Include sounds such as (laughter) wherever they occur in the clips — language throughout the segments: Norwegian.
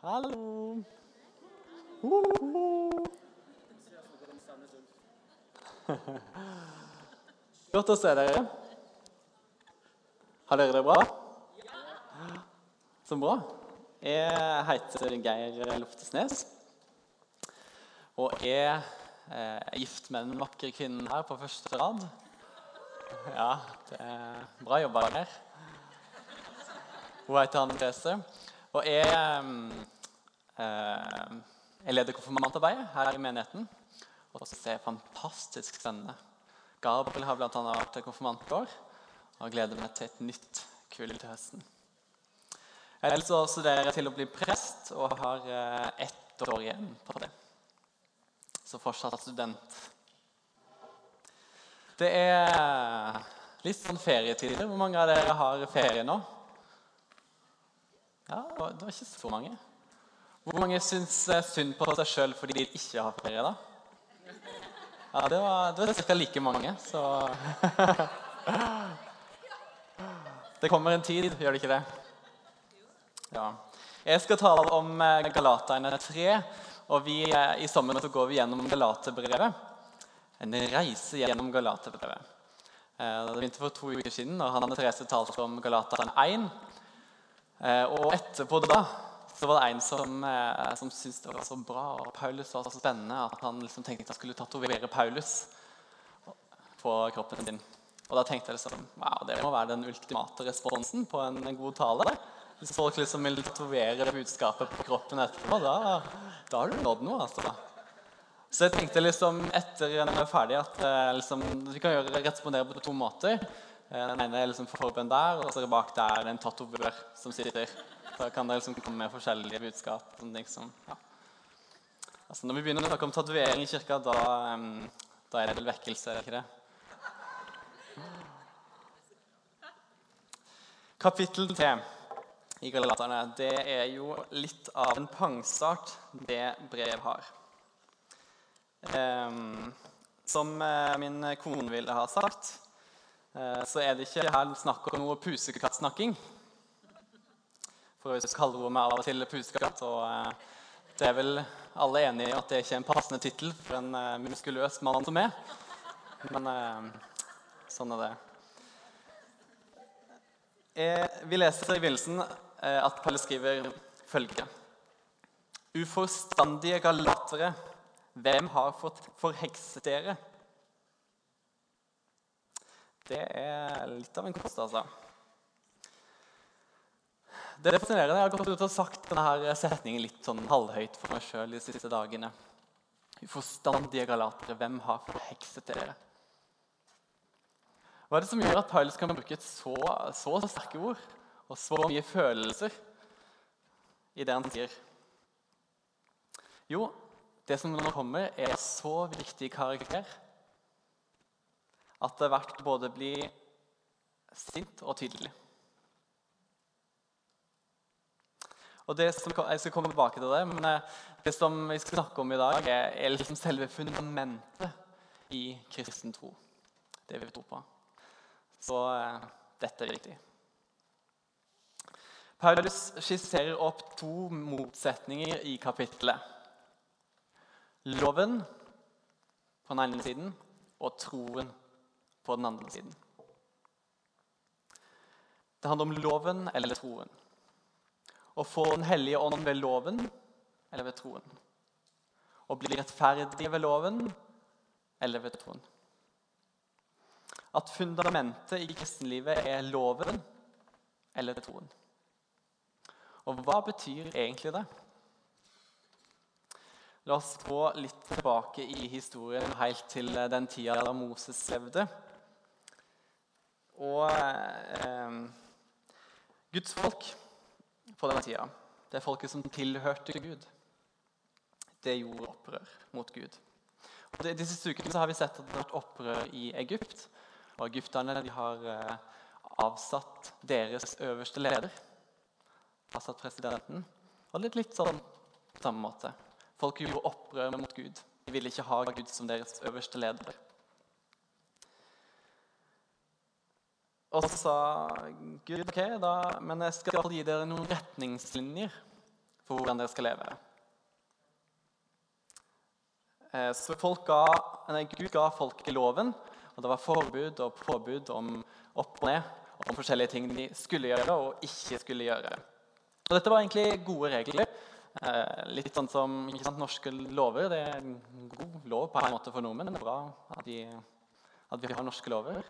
Hallo. Uhuhu. Godt å se dere. Har dere det bra? Så bra. Jeg heter Geir Loftesnes. Og jeg er gift med den vakre kvinnen her på første rad. Ja, det er bra jobba her. Hun heter Anne Therese. Og jeg, eh, jeg leder konfirmantarbeidet her i menigheten. Og så er det fantastisk spennende. Gabriel har bl.a. vært konfirmantår og gleder meg til et nytt kull til høsten. Jeg så studerer jeg til å bli prest og har eh, ett år igjen på det. Så fortsatt student. Det er litt sånn ferietider. Hvor mange av dere har ferie nå? Ja, Det var ikke så mange. Hvor mange syns synd på seg sjøl fordi de ikke har ferie? da? Ja, Det var, det var ca. like mange, så Det kommer en tid, gjør det ikke det? Ja. Jeg skal tale om eh, Galaterne 3. og vi, eh, I sommer så går vi gjennom Galaterbrevet. En reise gjennom Galaterbrevet. Eh, det begynte for to uker siden, og Hanne Therese talte om Galaterne 1. Og etterpå da så var det en som, som syntes det var så bra og Paulus var så spennende at han liksom tenkte at han skulle tatovere Paulus på kroppen sin. Og da tenkte jeg liksom, wow, det må være den ultimate responsen på en, en god tale. Hvis folk liksom vil tatovere budskapet på kroppen etterpå, da, da har du nådd noe. altså. Så jeg tenkte liksom etter når jeg var ferdig, at liksom, vi kan gjøre, respondere på to måter. Den ene er liksom forbønn der, og så bak der en tatovør som sitter. Da kan det liksom komme med forskjellige budskap. Liksom, ja. altså, når vi begynner å snakke om tatovering i kirka, da, um, da er det vel vekkelse, ikke det? Kapittel 3 i Galaterne det er jo litt av en pangstart det brev har. Um, som uh, min kone ville ha sagt, uh, så er det ikke her snakk om noe pusekattsnakking. For å kalle hun meg av og til pusekatt, og uh, det er vel alle enige i at det ikke er en passende tittel for en muskuløs mann som meg. Men sånn er det. Vi leser i begynnelsen at Palle skriver følgende Uforstandige galatere, hvem har fått forhekset dere? Det er litt av en kost, altså. Det er fascinerende. Jeg har gått ut og sagt denne setningen litt sånn halvhøyt for meg sjøl de siste dagene. Uforstandige galatere, hvem har forhekset dere? Hva er det som gjør at Paulus kan bruke et så, så sterke ord og så mye følelser i det han sier? Jo, det som nå kommer, er så viktig karakter at det er verdt både å bli sint og tydelig. Og det som, Jeg skal komme tilbake til det, men eh, det som vi skal snakke om i dag, er liksom selve fundamentet i kristen tro. Det vi tror på. Så eh, dette er viktig. Paulus skisserer opp to motsetninger i kapittelet. Loven på den ene siden og troen på den andre siden. Det handler om loven eller troen. Å få Den hellige ånd ved loven eller ved troen. Å bli rettferdig ved loven eller ved troen at fundamentet i kristenlivet er loven eller troen. Og hva betyr egentlig det? La oss gå litt tilbake i historien helt til den tida da Moses levde. Og eh, Guds folk på denne tida, det folket som tilhørte Gud, det gjorde opprør mot Gud. Og de, de siste ukene har vi sett at det har vært opprør i Egypt. Og egypterne har eh, avsatt deres øverste leder. Avsatt presidenten. Og litt, litt sånn på samme måte. Folk gjorde opprør mot Gud. De ville ikke ha Gud som deres øverste leder. Og så sa Gud ok, da, men jeg skal gi dere noen retningslinjer for hvordan dere skal leve. Eh, så ga, nei, Gud ga folket loven, og det var forbud og påbud om opp og ned om forskjellige ting de skulle gjøre og ikke skulle gjøre. Og dette var egentlig gode regler. Eh, litt sånn som sant, norske lover. Det er en god lov på en måte for nordmenn. Det er bra at, de, at vi har norske lover.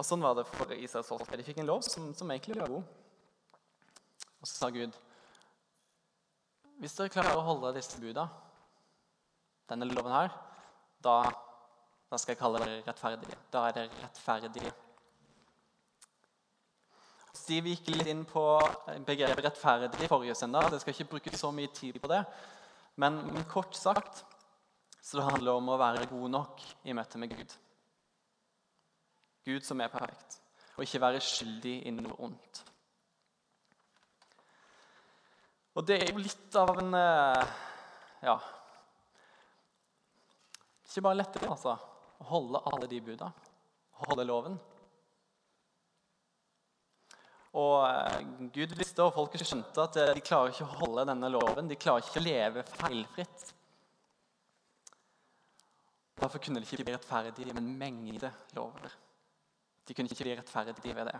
Og sånn var det for Israels folk. De fikk en lov som, som egentlig var god. Og så sa Gud hvis dere klarer å holde disse buda, denne loven her, da, da skal jeg kalle dere rettferdige. Da er dere rettferdige. Stiv gikk litt inn på begrepet rettferdig forrige søndag. Jeg skal ikke bruke så mye tid på det. Men, men kort sagt så det handler om å være god nok i møte med Gud. Gud som er perfekt, og ikke være skyldig i noe ondt. Og det er jo litt av en eh, Ja Ikke bare lettere, altså. Å holde alle de buda. Holde loven. Og eh, Gud visste, og folket skjønte, at eh, de klarer ikke å holde denne loven. De klarer ikke å leve feilfritt. Derfor kunne de ikke bli med en mengde lover. De kunne ikke bli rettferdige ved det.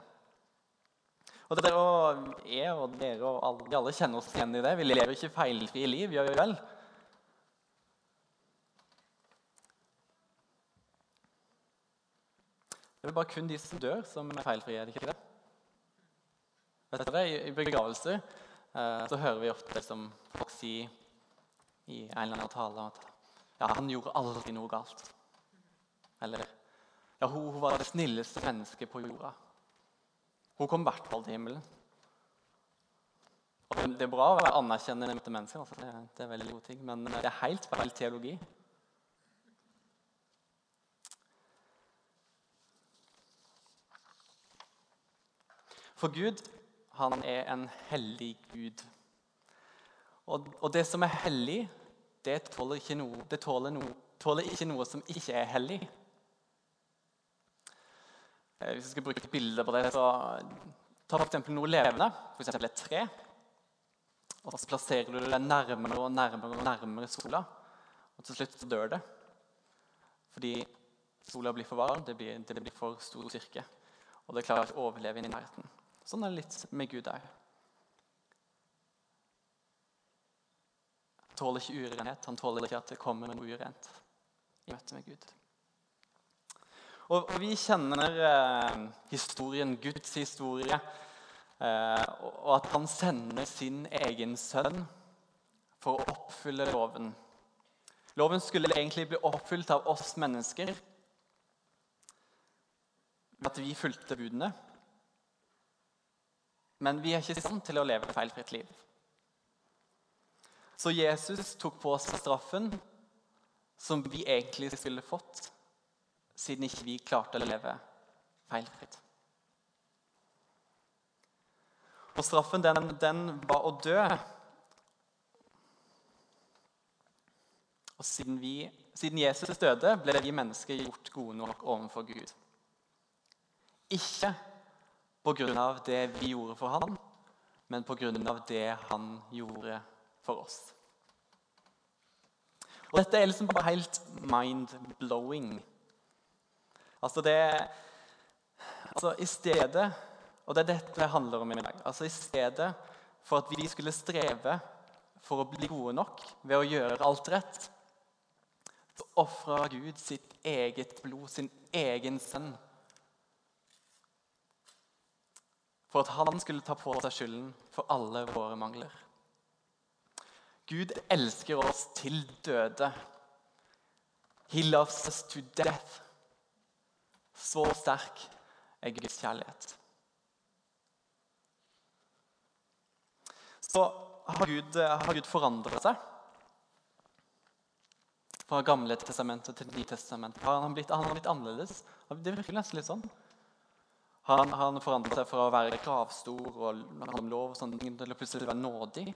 Og dere og jeg og dere og alle, vi alle kjenner oss igjen i det. Vi lever ikke feilfrie liv, gjør vi vel? Det er bare kun de som dør, som er feilfrie. er det ikke det? Vet dere, I begravelser eh, så hører vi ofte som folk si i en eller annen tale at ja, han gjorde aldri noe galt. Eller ja, hun, hun var det snilleste mennesket på jorda. Hun kom i hvert fall til himmelen. Og det, er bra å være anerkjennende mot mennesker, altså. det, det, er veldig gode ting, men det er helt feil teologi. For Gud han er en hellig Gud. Og, og det som er hellig, det tåler ikke noe, det tåler noe, tåler ikke noe som ikke er hellig. Eh, hvis jeg skal bruke et bilde på det, så ta f.eks. noe levende, f.eks. et tre. Og så plasserer du det nærmere og nærmere og nærmere sola. Og til slutt dør det. Fordi sola blir for varm, det blir, det blir for stor styrke. Og det klarer ikke å overleve inn i nærheten. Sånn er det litt med Gud òg. Han tåler ikke urenhet. Han tåler ikke at det kommer noe urent i møte med Gud. Og, Vi kjenner eh, historien, Guds historie, eh, og at han sender sin egen sønn for å oppfylle loven. Loven skulle egentlig bli oppfylt av oss mennesker. At vi fulgte budene. Men vi er ikke i stand til å leve et feilfritt liv. Så Jesus tok på seg straffen som vi egentlig skulle fått, siden ikke vi klarte å leve feilfritt. Og straffen, den, den var å dø. Og siden, vi, siden Jesus døde, ble vi mennesker gjort gode nok overfor Gud. Ikke pga. det vi gjorde for han, men pga. det han gjorde for oss. Og Dette er liksom bare helt mind-blowing. Altså det altså I stedet Og det er dette det handler om i dag. Altså I stedet for at vi skulle streve for å bli gode nok ved å gjøre alt rett, så ofra Gud sitt eget blod, sin egen sønn, for at han skulle ta på seg skylden for alle våre mangler. Gud elsker oss til døde. He loves us to death. Så sterk er Guds kjærlighet. Så har Gud, Gud forandret seg. Fra Gamle testamentet til Nye testamentet. Har han blitt, han har blitt annerledes? Det virker nesten litt sånn. Han, han forandret seg fra å være kravstor og om lov og sånne ting, til å plutselig være nådig.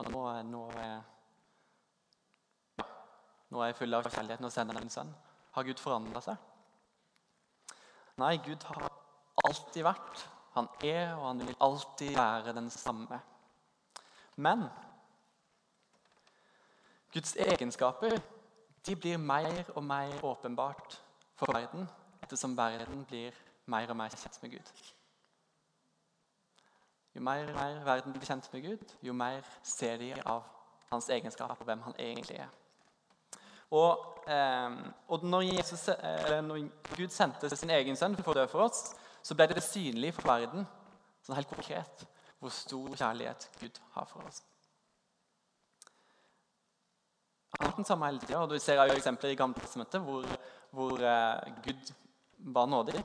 Og nå, nå, nå er jeg full av kjærlighet. Nå sender min sønn. Har Gud forandra seg? Nei, Gud har alltid vært, han er og han vil alltid være den samme. Men Guds egenskaper de blir mer og mer åpenbart for verden ettersom verden blir mer og mer kjent med Gud. Jo mer og mer verden blir kjent med Gud, jo mer ser de av hans egenskaper hvem han egentlig er. Og, eh, og når, Jesus, når, Gud sendte sin egen sønn for å dø for oss, så ble det synlig for verden sånn helt konkret hvor stor kjærlighet Gud har for oss. Han har den samme hele tida. Du ser jo eksempler i Gamle hvor, hvor eh, Gud var nådig.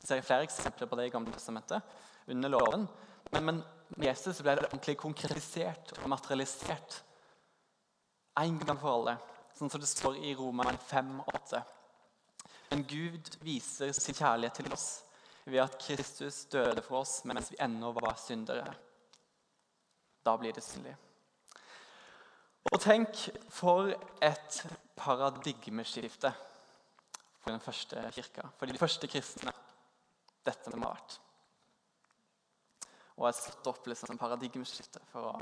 Du ser flere eksempler på det i Gamle under loven. Men, men med Jesus ble det ordentlig konkretisert og materialisert en gang for alle. Sånn som det står i Roman 5,8. Men Gud viser sin kjærlighet til oss ved at Kristus døde for oss mens vi ennå var syndere. Da blir det synlig. Og tenk for et paradigmeskifte for den første kirka, for de første kristne. Dette må ha vært. Og et slått opp liksom, paradigmeskifte for å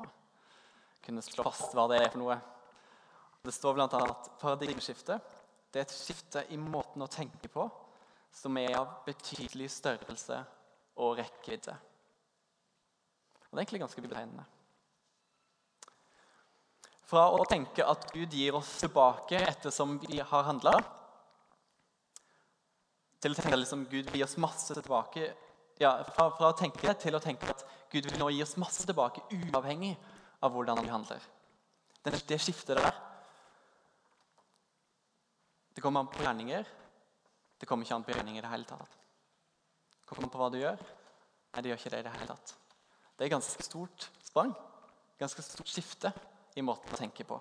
kunne slå fast hva det er for noe. Det står bl.a. at paradigmeskifte det er et skifte i måten å tenke på som er av betydelig størrelse og rekkevidde. Og Det er egentlig ganske betegnende. Fra å tenke at Gud gir oss tilbake ettersom vi har handla, til å tenke at liksom, Gud vil gi oss masse tilbake ja, fra, fra, å tenke til å tenke at Gud vil nå gi oss masse tilbake uavhengig av hvordan vi handler. Det, det skiftet der Det kommer an på gjerninger. Det kommer ikke an på gjerninger i det hele tatt. Det kommer an på hva du gjør. Nei, det gjør ikke det i det hele tatt. Det er ganske stort sprang. Ganske stort skifte i måten å tenke på.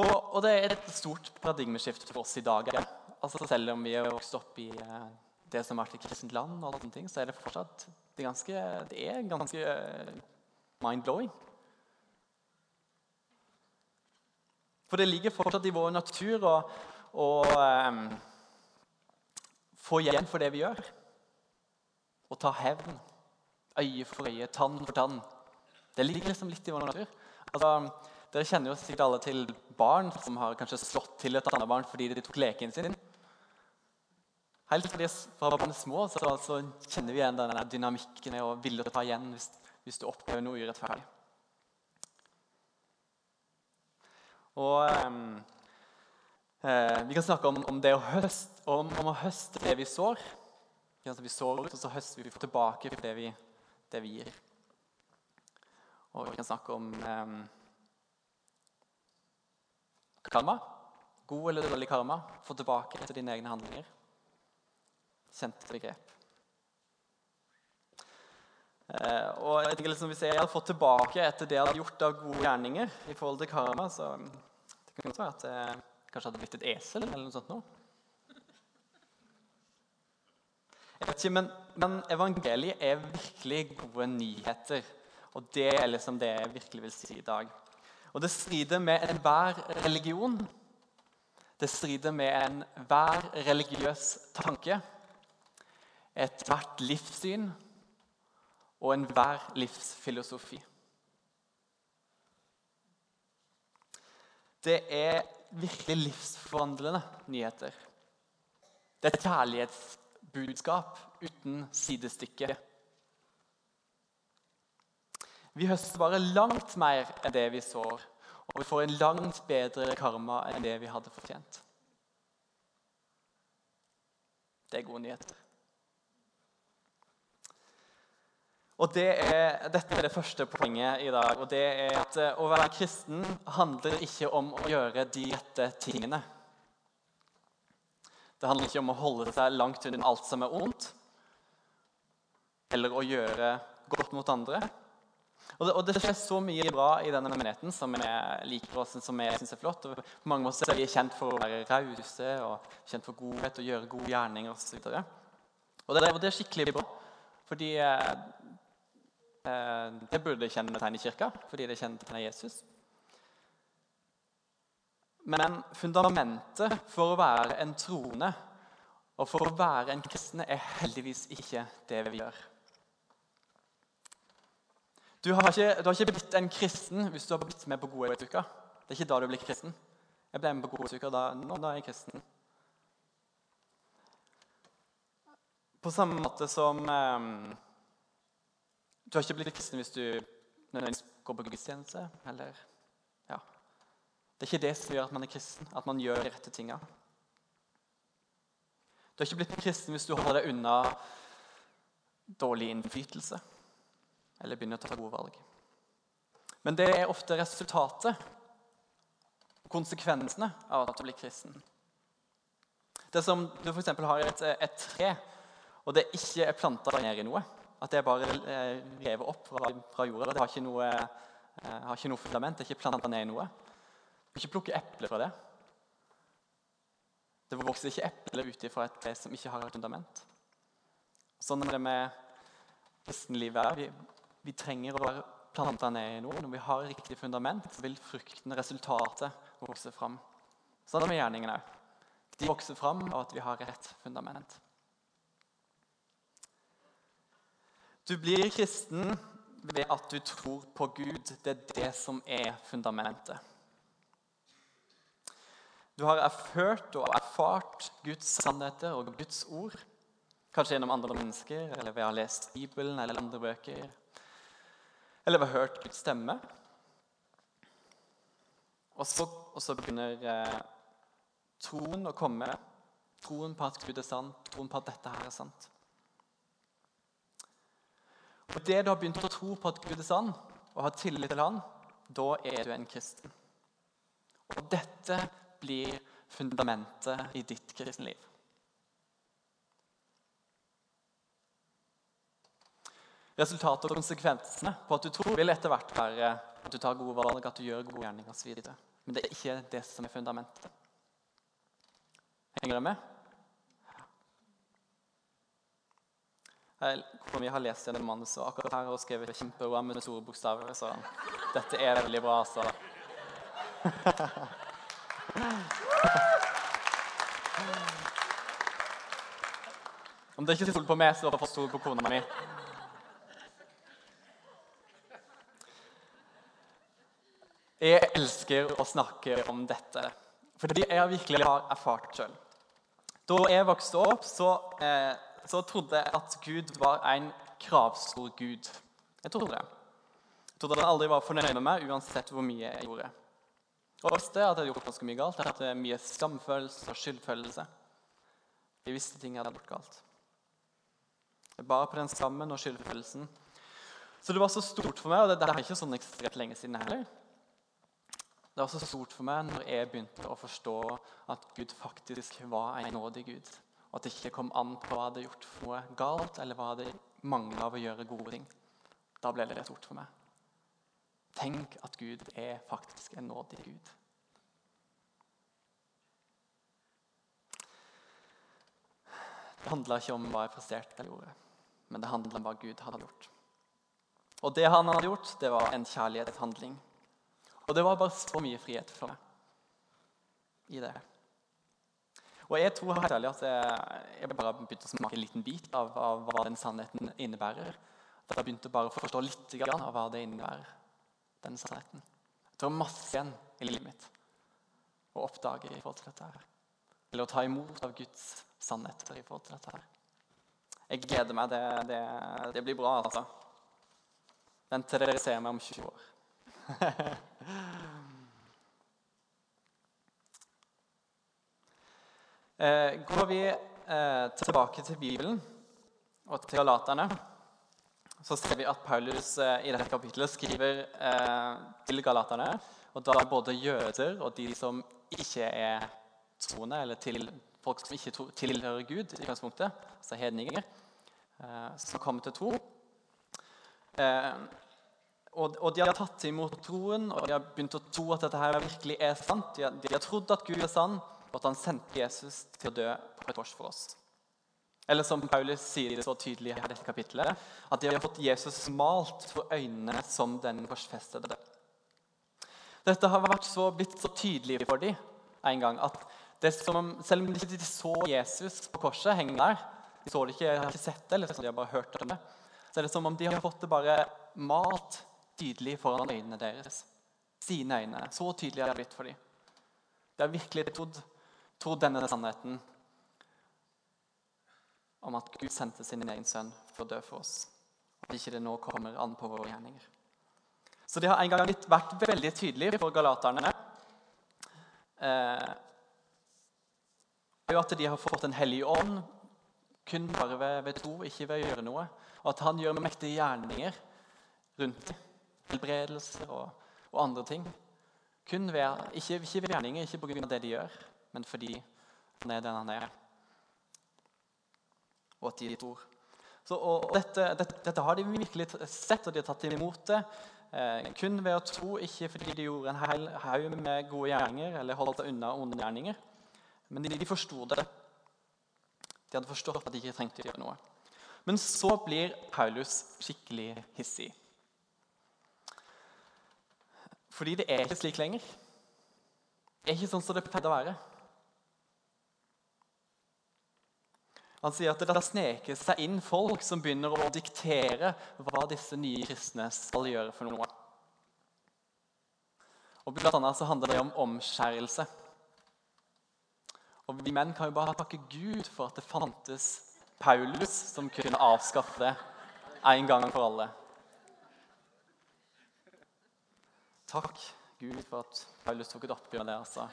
Og, og det er et stort paradigmeskifte for oss i dag. Altså Selv om vi har vokst opp i eh, det som har vært et kristent land, og sånne ting, så er det fortsatt det, ganske, er ganske eh, mind-blowing. For det ligger fortsatt i vår natur å, å um, få igjen for det vi gjør. Å ta hevn. Øye for øye, tann for tann. Det ligger liksom litt i vår natur. Altså, dere kjenner jo sikkert alle til barn som har kanskje slått til et annet barn fordi de tok leken sin. Helt fra barn er små så, så, kjenner vi igjen denne dynamikken og vilje til å ta igjen hvis, hvis du opplever noe urettferdig. Og um, eh, Vi kan snakke om, om det å høste, om, om, å høste det vi sår. Vi sår ut, og så høster vi tilbake det vi, det vi gir. Og vi kan snakke om eh, karma. God eller dårlig karma. Få tilbake etter dine egne handlinger. Kjente begrep. Eh, og jeg tenker liksom, Hvis jeg hadde fått tilbake etter det jeg hadde gjort av gode gjerninger, i forhold til karma, så det kan godt være at jeg kanskje hadde blitt et esel eller noe sånt. Nå. Jeg vet ikke, men, men evangeliet er virkelig gode nyheter. Og det er liksom det jeg virkelig vil si i dag. Og det strider med enhver religion. Det strider med enhver religiøs tanke, ethvert livssyn og enhver livsfilosofi. Det er virkelig livsforvandlende nyheter. Det er et kjærlighetsbudskap uten sidestykke. Vi høster bare langt mer enn det vi sår, og vi får en langt bedre karma enn det vi hadde fortjent. Det er gode nyheter. Og det er, Dette er det første poenget i dag. og det er at eh, Å være kristen handler ikke om å gjøre de rette tingene. Det handler ikke om å holde seg langt unna alt som er ondt, eller å gjøre godt mot andre. Og det, og det, skjer så mye bra i denne menigheten som jeg liker og som jeg synes er flott. Og på mange måter er vi kjent for å være rause og kjent for godhet og gjøre gode gjerninger osv. Og, og, det, og det er skikkelig bra. Fordi eh, det burde kjennetegne kirka, fordi det kjennetegner Jesus. Men fundamentet for å være en troende og for å være en kristen er heldigvis ikke det vi gjør. Du har, ikke, du har ikke blitt en kristen hvis du har blitt med på Godhetsuka. Det er ikke da du blir kristen. Jeg ble med på Godhetsuka, da, nå da er jeg kristen. På samme måte som eh, Du har ikke blitt kristen hvis du nødvendigvis går på gudstjeneste. eller ja. Det er ikke det som gjør at man er kristen, at man gjør de rette tinga. Du har ikke blitt kristen hvis du holder deg unna dårlig innflytelse eller begynner å ta gode valg. Men det er ofte resultatet, konsekvensene, av at du blir kristen. Det som du f.eks. har et, et, tre, og det ikke er planta ned i noe. At det er bare eh, revet opp fra, fra, jorda. Det har ikke, noe, eh, har ikke noe fundament. Det er ikke planta ned i noe. Du kan ikke plukke epler fra det. Det vokser ikke epler ut fra et tre som ikke har et fundament. Sånn er det med kristenlivet. Vi, vi trenger å være planta ned i noe. Når vi har riktig fundament, så vil frukten, resultatet, vokse fram. Sånn er det med gjerningene òg. De vokser fram av at vi har rett fundament. Du blir kristen ved at du tror på Gud. Det er det som er fundamentet. Du har erført og erfart Guds sannheter og Guds ord. Kanskje gjennom andre mennesker, eller ved å ha lest Bibelen eller andre bøker. Eller ved å ha hørt Guds stemme. Og så, og så begynner eh, troen å komme. Troen på at Gud er sant, troen på at dette her er sant. Og det du har begynt å tro på at Gud er sann, og har tillit til Han, da er du en kristen. Og dette blir fundamentet i ditt kristenliv. Resultatet og konsekvensene på at du tror, vil etter hvert være at du tar gode valg, at du gjør gode gjerninger osv. Men det er ikke det som er fundamentet. Henger det med? Vi har lest gjennom manuset, og akkurat her har skrevet kjempebra med store bokstaver. Så dette er veldig bra, altså. Om det ikke stoler på meg, så er det for stole på kona mi. Jeg elsker å snakke om dette, fordi jeg virkelig har erfart sjøl. Da jeg vokste opp, så, eh, så, trodde jeg at Gud var en kravstor gud. Jeg trodde det. Jeg trodde han aldri var fornøyd med meg, uansett hvor mye jeg gjorde. Og jeg visste at jeg hadde gjort ganske mye galt. Jeg hadde mye skamfølelse og skyldfølelse. Jeg visste ting jeg hadde gjort galt. Jeg bar på den skammen og skyldfølelsen. Så det var så stort for meg, og det, det er ikke sånn ekstremt lenge siden heller. Det var så stort for meg når jeg begynte å forstå at Gud faktisk var en nådig Gud. Og at det ikke kom an på hva jeg hadde gjort for noe galt, eller hva det mangla av å gjøre gode ting. Da ble det rett ord for meg. Tenk at Gud er faktisk en nådig Gud. Det handla ikke om hva jeg presterte eller gjorde, men det handla om hva Gud hadde gjort. Og det han hadde gjort, det var en kjærlighetshandling. Og det var bare så mye frihet for meg i det. Og jeg tror helt ærlig at jeg, jeg bare begynte å smake en liten bit av, av hva den sannheten innebærer. At jeg begynte bare å forstå litt av hva det innebærer, den sannheten. Jeg tror masse igjen i livet mitt å oppdage i forhold til dette. her. Eller å ta imot av Guds sannheter i forhold til dette. her. Jeg gleder meg. Det, det, det blir bra, altså. Vent til dere ser meg om 20 år. (laughs) går vi eh, tilbake til Bibelen og til galaterne, så ser vi at Paulus eh, i dette kapittelet skriver til galaterne. Og da er både jøder og de som ikke er troende, eller til, folk som ikke tilhører Gud, i utgangspunktet, altså hedninger, som kommer til tro. Og, de har tatt imot troen, og de har begynt å tro at dette her virkelig er sant. De har trodd at Gud er sann, og at han sendte Jesus til å dø på et kors for oss. Eller som Paulus sier det så tydelig i dette kapitlet, at de har fått Jesus malt for øynene som den korsfestede. Dette har så, blitt så tydelig for dem en gang at som, selv om de ikke så Jesus på korset henge der, de så det ikke, har ikke sett det, eller de har bare hørt om det, så er det som om de har fått det bare malt tydelig foran øynene deres. Sine øyne. Så tydelig har det blitt for dem. De har virkelig trodd, trodd denne sannheten om at Gud sendte sin egen sønn for å dø for oss. At ikke det nå kommer an på våre gjerninger. Så det har en gang vært veldig tydelig for galaterne eh, at de har fått en hellig ånd kun bare ved, ved tro, ikke ved å gjøre noe. Og at han gjør mektige gjerninger rundt. Helbredelser og, og, andre ting. Kun ved, ikke, ikke ved gjerninger, ikke pga. det de gjør, men fordi han er den han er. Og at de tror. Så, og dette, dette, dette, har de virkelig sett, og de har tatt imot det. Eh, kun ved å tro, ikke fordi de gjorde en hel haug med gode gjerninger eller holdt seg unna onde gjerninger. Men de, de forsto det. De hadde forstått at de ikke trengte å gjøre noe. Men så blir Paulus skikkelig hissig. Fordi det er ikke slik lenger. Det er ikke sånn som det pleide å være. Han sier at det da sneker seg inn folk som begynner å diktere hva disse nye kristne skal gjøre for noe. Og Blant annet så handler det om omskjærelse. Og Vi menn kan jo bare takke Gud for at det fantes Paulus som kunne avskaffe det en gang for alle. Takk Gud for at Paulus tok et oppgjør med det. altså.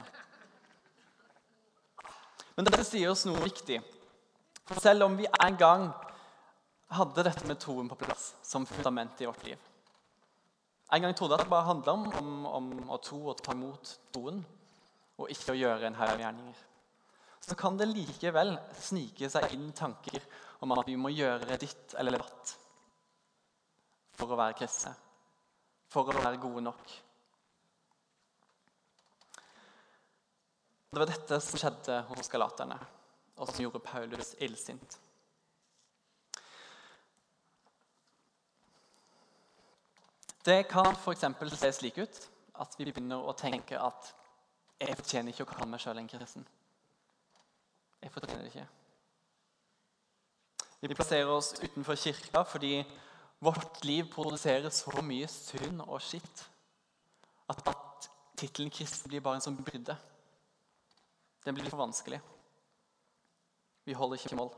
Men dette sier oss noe viktig. For selv om vi en gang hadde dette med troen på plass som fundament i vårt liv En gang trodde jeg at det bare handla om, om, om, å tro og ta imot troen, og ikke å gjøre en haug gjerninger. Så kan det likevel snike seg inn tanker om at vi må gjøre ditt eller datt for å være kristne, for å være gode nok. Det var dette som skjedde hos galaterne og som gjorde Paulus illsint. Det kan f.eks. se slik ut at vi begynner å tenke at jeg fortjener ikke å kalle meg sjøl en kristen. Jeg fortjener det ikke. Vi plasserer oss utenfor kirka fordi vårt liv produserer så mye synd og skitt at, at tittelen kristen blir bare en sånn brydde. Den blir for vanskelig. Vi holder ikke mål.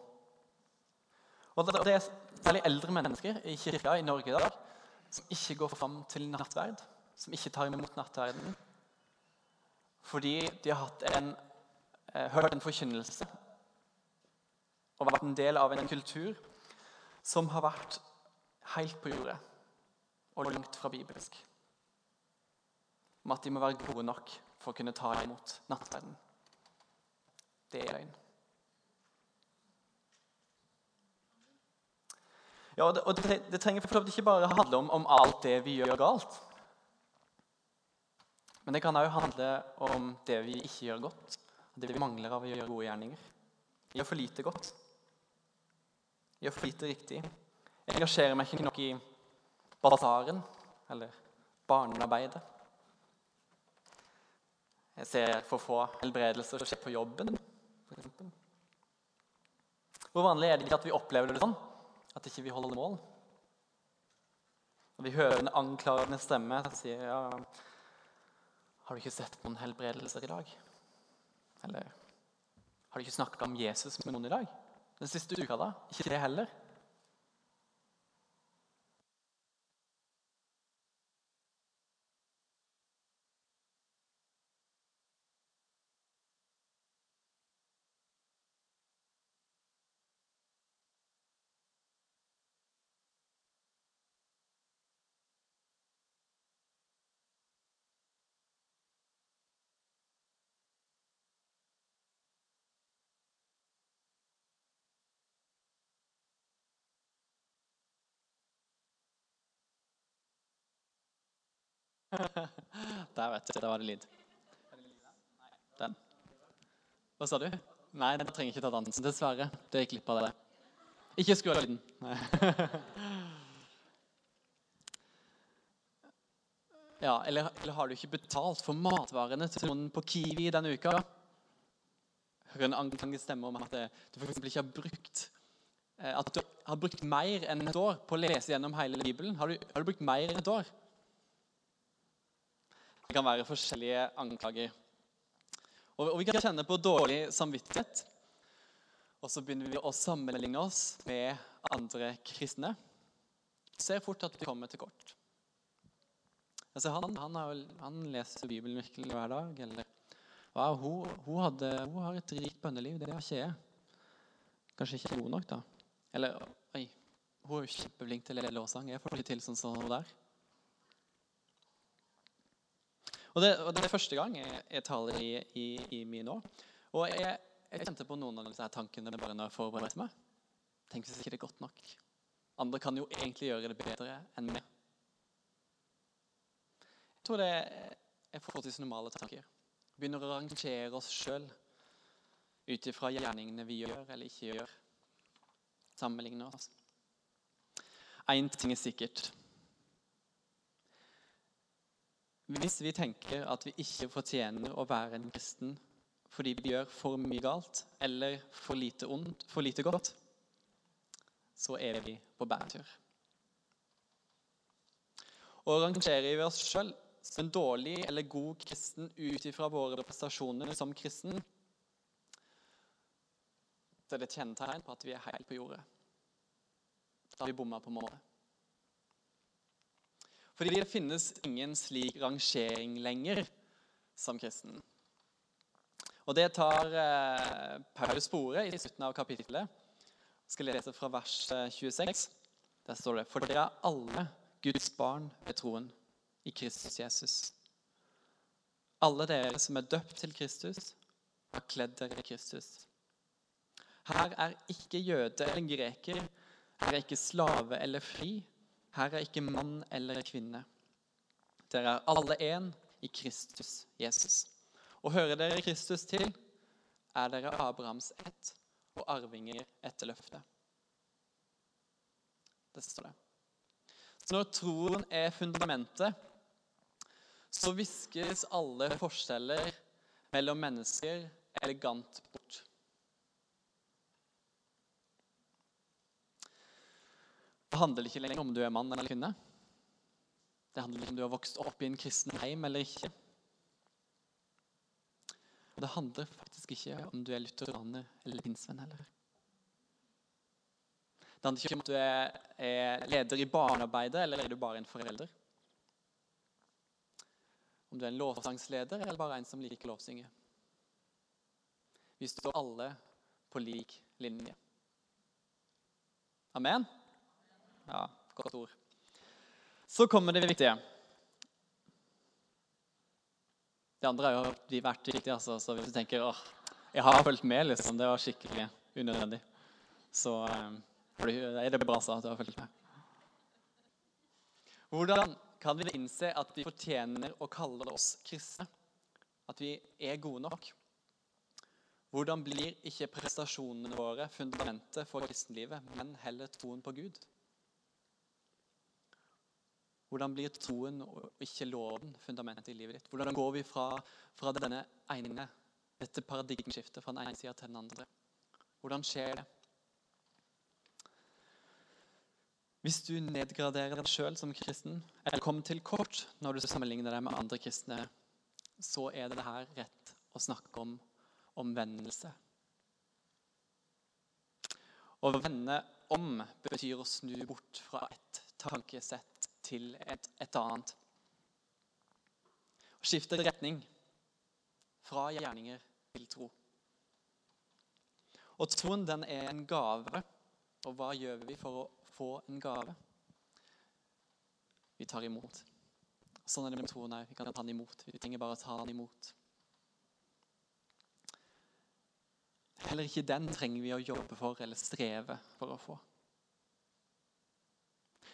Og Det er særlig eldre mennesker i kirka i Norge i dag som ikke går fram til nattverd, som ikke tar imot nattverden, fordi de har en, eh, hørt en forkynnelse og vært en del av en kultur som har vært helt på jordet og langt fra bibelsk. Om at de må være gode nok for å kunne ta imot nattverden. Det er løgn. Ja, og det, og det, trenger for ikke bare handle om, om, alt det vi gjør galt. Men det kan òg handle om det vi ikke gjør godt, det vi mangler av å gjøre gode gjerninger. Gjør for lite godt. Gjør for lite riktig. Jeg engasjerer meg ikke nok i basaren eller barnearbeidet. Jeg ser for få helbredelser skje på jobben. Hvor vanlig er det ikke at vi opplever det sånn? At ikke vi holder mål. Og vi hører en anklagende stemme som sier ja, 'Har du ikke sett noen helbredelser i dag?' Eller 'Har du ikke snakka om Jesus med noen i dag?' Den siste uka, da? Ikke det heller? Der, vet du. Der var det lyd. Den. Hva sa du? Nei, den trenger ikke ta dansen, dessverre. Det gikk glipp av det. Ikke skru av lyden. Ja, eller, eller, har du ikke betalt for matvarene til noen på Kiwi denne uka? Hører en anklagende stemme om at du f.eks. ikke har brukt eh, at du har brukt mer enn et år på å lese gjennom hele Bibelen. Har du, har du brukt mer enn et år? Det kan være forskjellige anklager. Og, og vi kan kjenne på dårlig samvittighet. Og så begynner vi å sammenligne oss med andre kristne. Ser fort at vi kommer til kort. Altså han, han, har, han, leser Bibelen virkelig hver dag. Eller wow, hun, hun, hadde, hun, har et rikt bønneliv. Det har ikke jeg. Kanskje ikke god nok, da. Eller oi, hun er jo kjempeflink til å lovsang. Jeg får ikke til sånn som hun der. Og det, og det, er første gang jeg, jeg taler i, i, i mye nå. Og jeg, jeg, kjente på noen av disse tankene bare når jeg forberedte meg. Tenk hvis ikke det er godt nok. Andre kan jo egentlig gjøre det bedre enn meg. Jeg tror det er forholdsvis normale tanker. Begynner å rangere oss sjøl ut ifra gjerningene vi gjør eller ikke gjør. Sammenligne oss. Én ting er sikkert. Hvis vi tenker at vi ikke fortjener å være en kristen fordi vi gjør for mye galt eller for lite, ondt, for lite godt, så er vi på bæretur. Og rangerer vi oss sjøl som en dårlig eller god kristen ut ifra våre prestasjoner som kristen, så er det et kjennetegn på at vi er helt på jordet. Da har vi bomma på målet. Fordi det finnes ingen slik rangering lenger som kristen. Og Det tar eh, Paulus spore i slutten av kapittelet. Jeg skal lese fra vers 26. Eh, Der står det For dere er alle Guds barn ved troen i Kristus Jesus. Alle dere som er døpt til Kristus, har kledd dere i Kristus. Her er ikke jøde eller greker, her er ikke slave eller fri, her er ikke mann eller kvinne. Dere er alle én i Kristus Jesus. Og hører dere Kristus til, er dere Abrahams ett og arvinger etter løftet. Det står det. Så når troen er fundamentet, så viskes alle forskjeller mellom mennesker elegant bort. Det handler ikke lenger om du er mann eller kvinne. Det handler ikke om du har vokst opp i en kristen heim eller ikke. Det handler faktisk ikke om du er lutheraner eller pinnsvenn heller. Det handler ikke om du er, leder i barnearbeidet eller er du bare en forelder. Om du er en lovsangsleder eller bare en som liker lovsynge. Vi står alle på lik linje. Amen? Ja, godt ord. Så kommer det viktige. Det andre har jo vært viktig. Altså, så hvis du tenker åh, jeg har fulgt med, liksom, det var skikkelig unødvendig, så er det bra at du har fulgt med. Hvordan kan vi innse at vi fortjener å kalle oss kristne? At vi er gode nok? Hvordan blir ikke prestasjonene våre fundamentet for kristenlivet, men heller troen på Gud? Hvordan blir troen og ikke loven fundamentet i livet ditt? Hvordan går vi fra, fra denne ene, dette paradigmeskiftet fra den ene sida til den andre? Hvordan skjer det? Hvis du nedgraderer deg sjøl som kristen, eller kommer til kort når du sammenligner deg med andre kristne, så er det her rett å snakke om omvendelse. Å vende om betyr å snu bort fra et tankesett til et, et annet. Å skifte retning fra gjerninger til tro. Og troen den er en gave. Og hva gjør vi for å få en gave? Vi tar imot. Sånn er det med troen òg. Vi kan ta den imot. Vi trenger bare å ta den imot. Heller ikke den trenger vi å jobbe for eller streve for å få.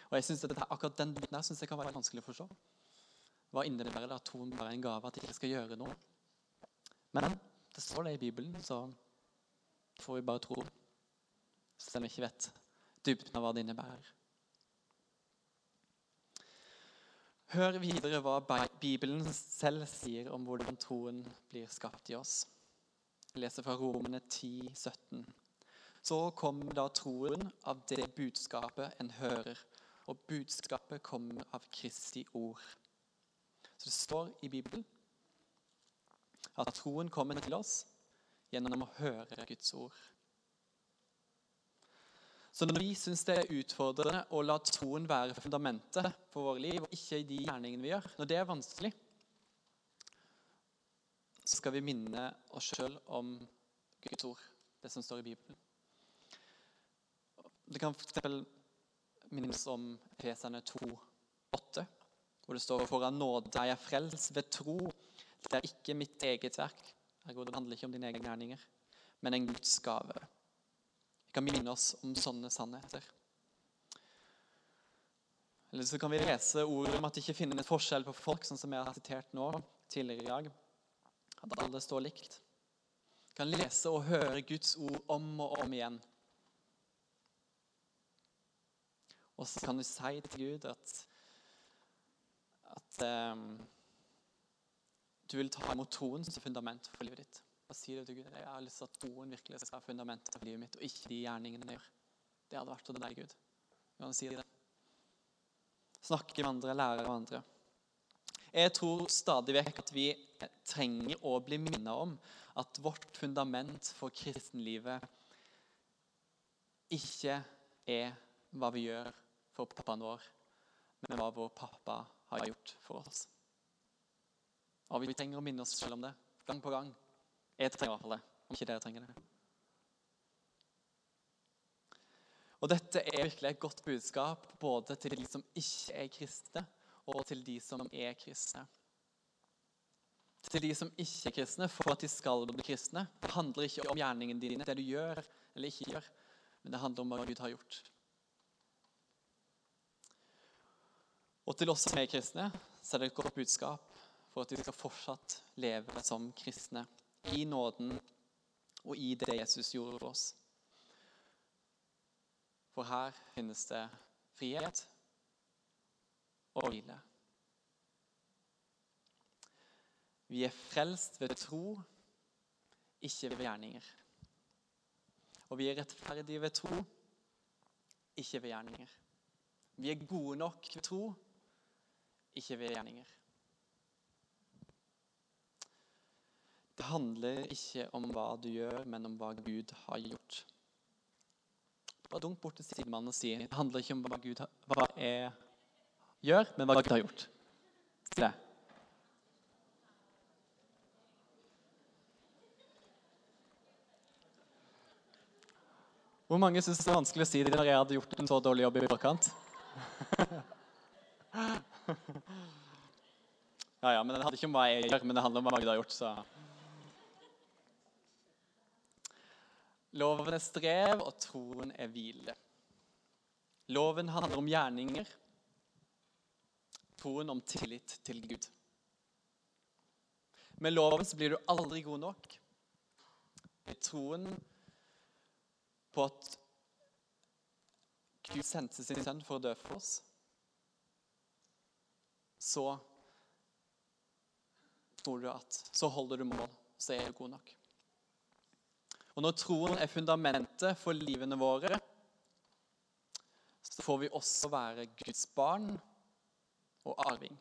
Og jeg synes at Akkurat den biten der synes jeg kan være vanskelig å forstå. Hva innebærer det at troen bare er en gave, at jeg ikke skal gjøre noe? Men det står det i Bibelen, så får vi bare tro. Selv om vi ikke vet dybden av hva det innebærer. Hør videre hva Bibelen selv sier om hvordan troen blir skapt i oss. Jeg leser fra Romene 10, 17. Så kom da troen av det budskapet en hører, og budskapet kommer av Kristi ord. Så det står i Bibelen at troen kommer til oss gjennom å høre Guds ord. Så når vi syns det er utfordrende å la troen være fundamentet for våre liv, og ikke i de gjerningene vi gjør, når det er vanskelig, så skal vi minne oss sjøl om Guds ord, det som står i Bibelen. Det kan f.eks. minnes om Efeserne 2,8, hvor det står foran nåde er jeg frelst ved tro. Det er ikke mitt eget verk. Det handler ikke om dine egne gjerninger, men en Guds gave. Vi kan minne oss om sånne sannheter. Eller så kan vi lese ord om at det ikke finnes forskjell på folk, sånn som jeg har sitert nå tidligere i dag. At alle står likt. Vi kan lese og høre Guds ord om og om igjen. Og så kan du si til Gud at, at um, du vil ta imot troen som fundament for livet ditt. Og si det til Gud. Jeg har lyst til at troen virkelig skal være fundamentet for livet mitt, og ikke de gjerningene jeg gjør. Det hadde vært å deg, Gud. Kan si det? Snakke med andre, lære av andre. Jeg tror stadig vekk at vi trenger å bli minnet om at vårt fundament for kristenlivet ikke er hva vi gjør for pappaen vår, men hva vår pappa har gjort for oss. Og Vi trenger å minne oss selv om det gang på gang. Jeg trenger i hvert fall det, om ikke dere trenger det. Og Dette er virkelig et godt budskap både til de som ikke er kristne, og til de som er kristne. Til de som ikke er kristne, for at de skal bli kristne. Det handler ikke om gjerningen dine, det du gjør eller ikke gjør, men det handler om hva Gud har gjort. Og til oss som er kristne, så er det et godt budskap for at vi skal fortsatt leve som kristne i nåden og i det Jesus gjorde for oss. For her finnes det frihet og hvile. Vi er frelst ved tro, ikke ved gjerninger. Og vi er rettferdige ved tro, ikke ved gjerninger. Vi er gode nok ved tro, ikke ved gjerninger. Det handler ikke om hva du gjør, men om hva Gud har gjort. Bare dunk bort til sidemannen og si det handler ikke om hva, Gud har, hva jeg gjør, men hva Gud har gjort. Si det. Hvor mange syns det er vanskelig å si det når jeg hadde gjort en så dårlig jobb i forkant? (laughs) Ja, ja, men Det handler ikke om hva jeg gjør, men det handler om hva Magda har gjort. så... Loven er strev, og troen er hvile. Loven handler om gjerninger, troen om tillit til Gud. Med loven så blir du aldri god nok. Med troen på at Gud sendte sin sønn for å dø for oss, så tror du at så holder du mål, så er du god nok. Og når troen er fundamentet for livene våre, så får vi også være Guds barn og arving.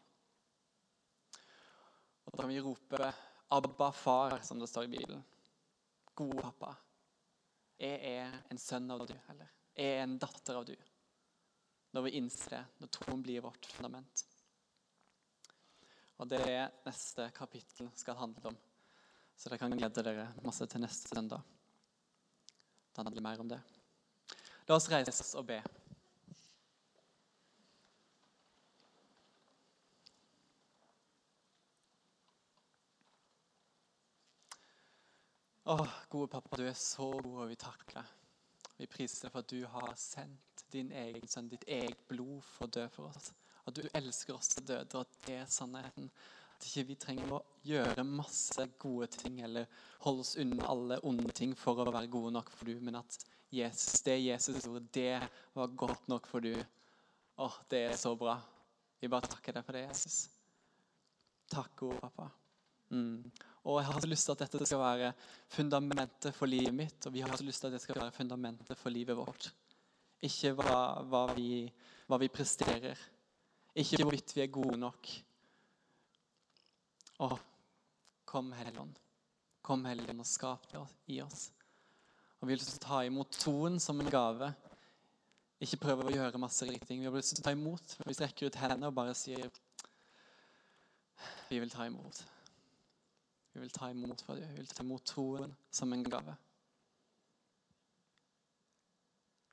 Og Da kan vi rope 'Abba, far', som det står i Bibelen. Gode pappa. Jeg er en sønn av du, eller jeg er en datter av du. Når vi innser det, når troen blir vårt fundament. Og det er neste kapittel skal handle om. Så dere kan glede dere masse til neste søndag. Da handler det mer om det. La oss reise oss og be. Å, gode pappa, du er så god, og vi takker deg. Vi priser deg for at du har sendt din egen sønn, ditt eget blod, for å dø for oss. At du elsker oss til døde, og at det er sannheten. At ikke vi trenger å gjøre masse gode ting eller holde oss unna alle onde ting for å være gode nok for du, men at Jesus, det Jesus gjorde, det var godt nok for du. Åh, det er så bra. Vi bare takker deg for det, Jesus. Takk, gode pappa. Mm. Og jeg har så lyst til at dette skal være fundamentet for livet mitt, og vi har så lyst til at det skal være fundamentet for livet vårt. Ikke hva, hva, vi, hva vi presterer, ikke hvorvidt vi er gode nok, Å, kom Helligånd. Kom Helligånd og skap det i oss. Og Vi vil ta imot troen som en gave. Ikke prøve å gjøre masse riktige. Vi har lyst til å ta imot. Vi strekker ut hendene og bare sier Vi vil ta imot. Vi vil ta imot fra deg. Vi vil ta imot troen som en gave.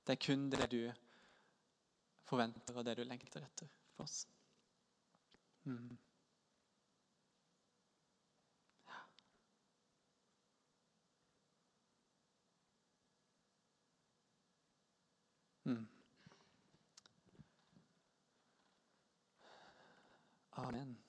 Det er kun det du forventer, og det du lengter etter for oss. Mm. Ja. Mm. Amen.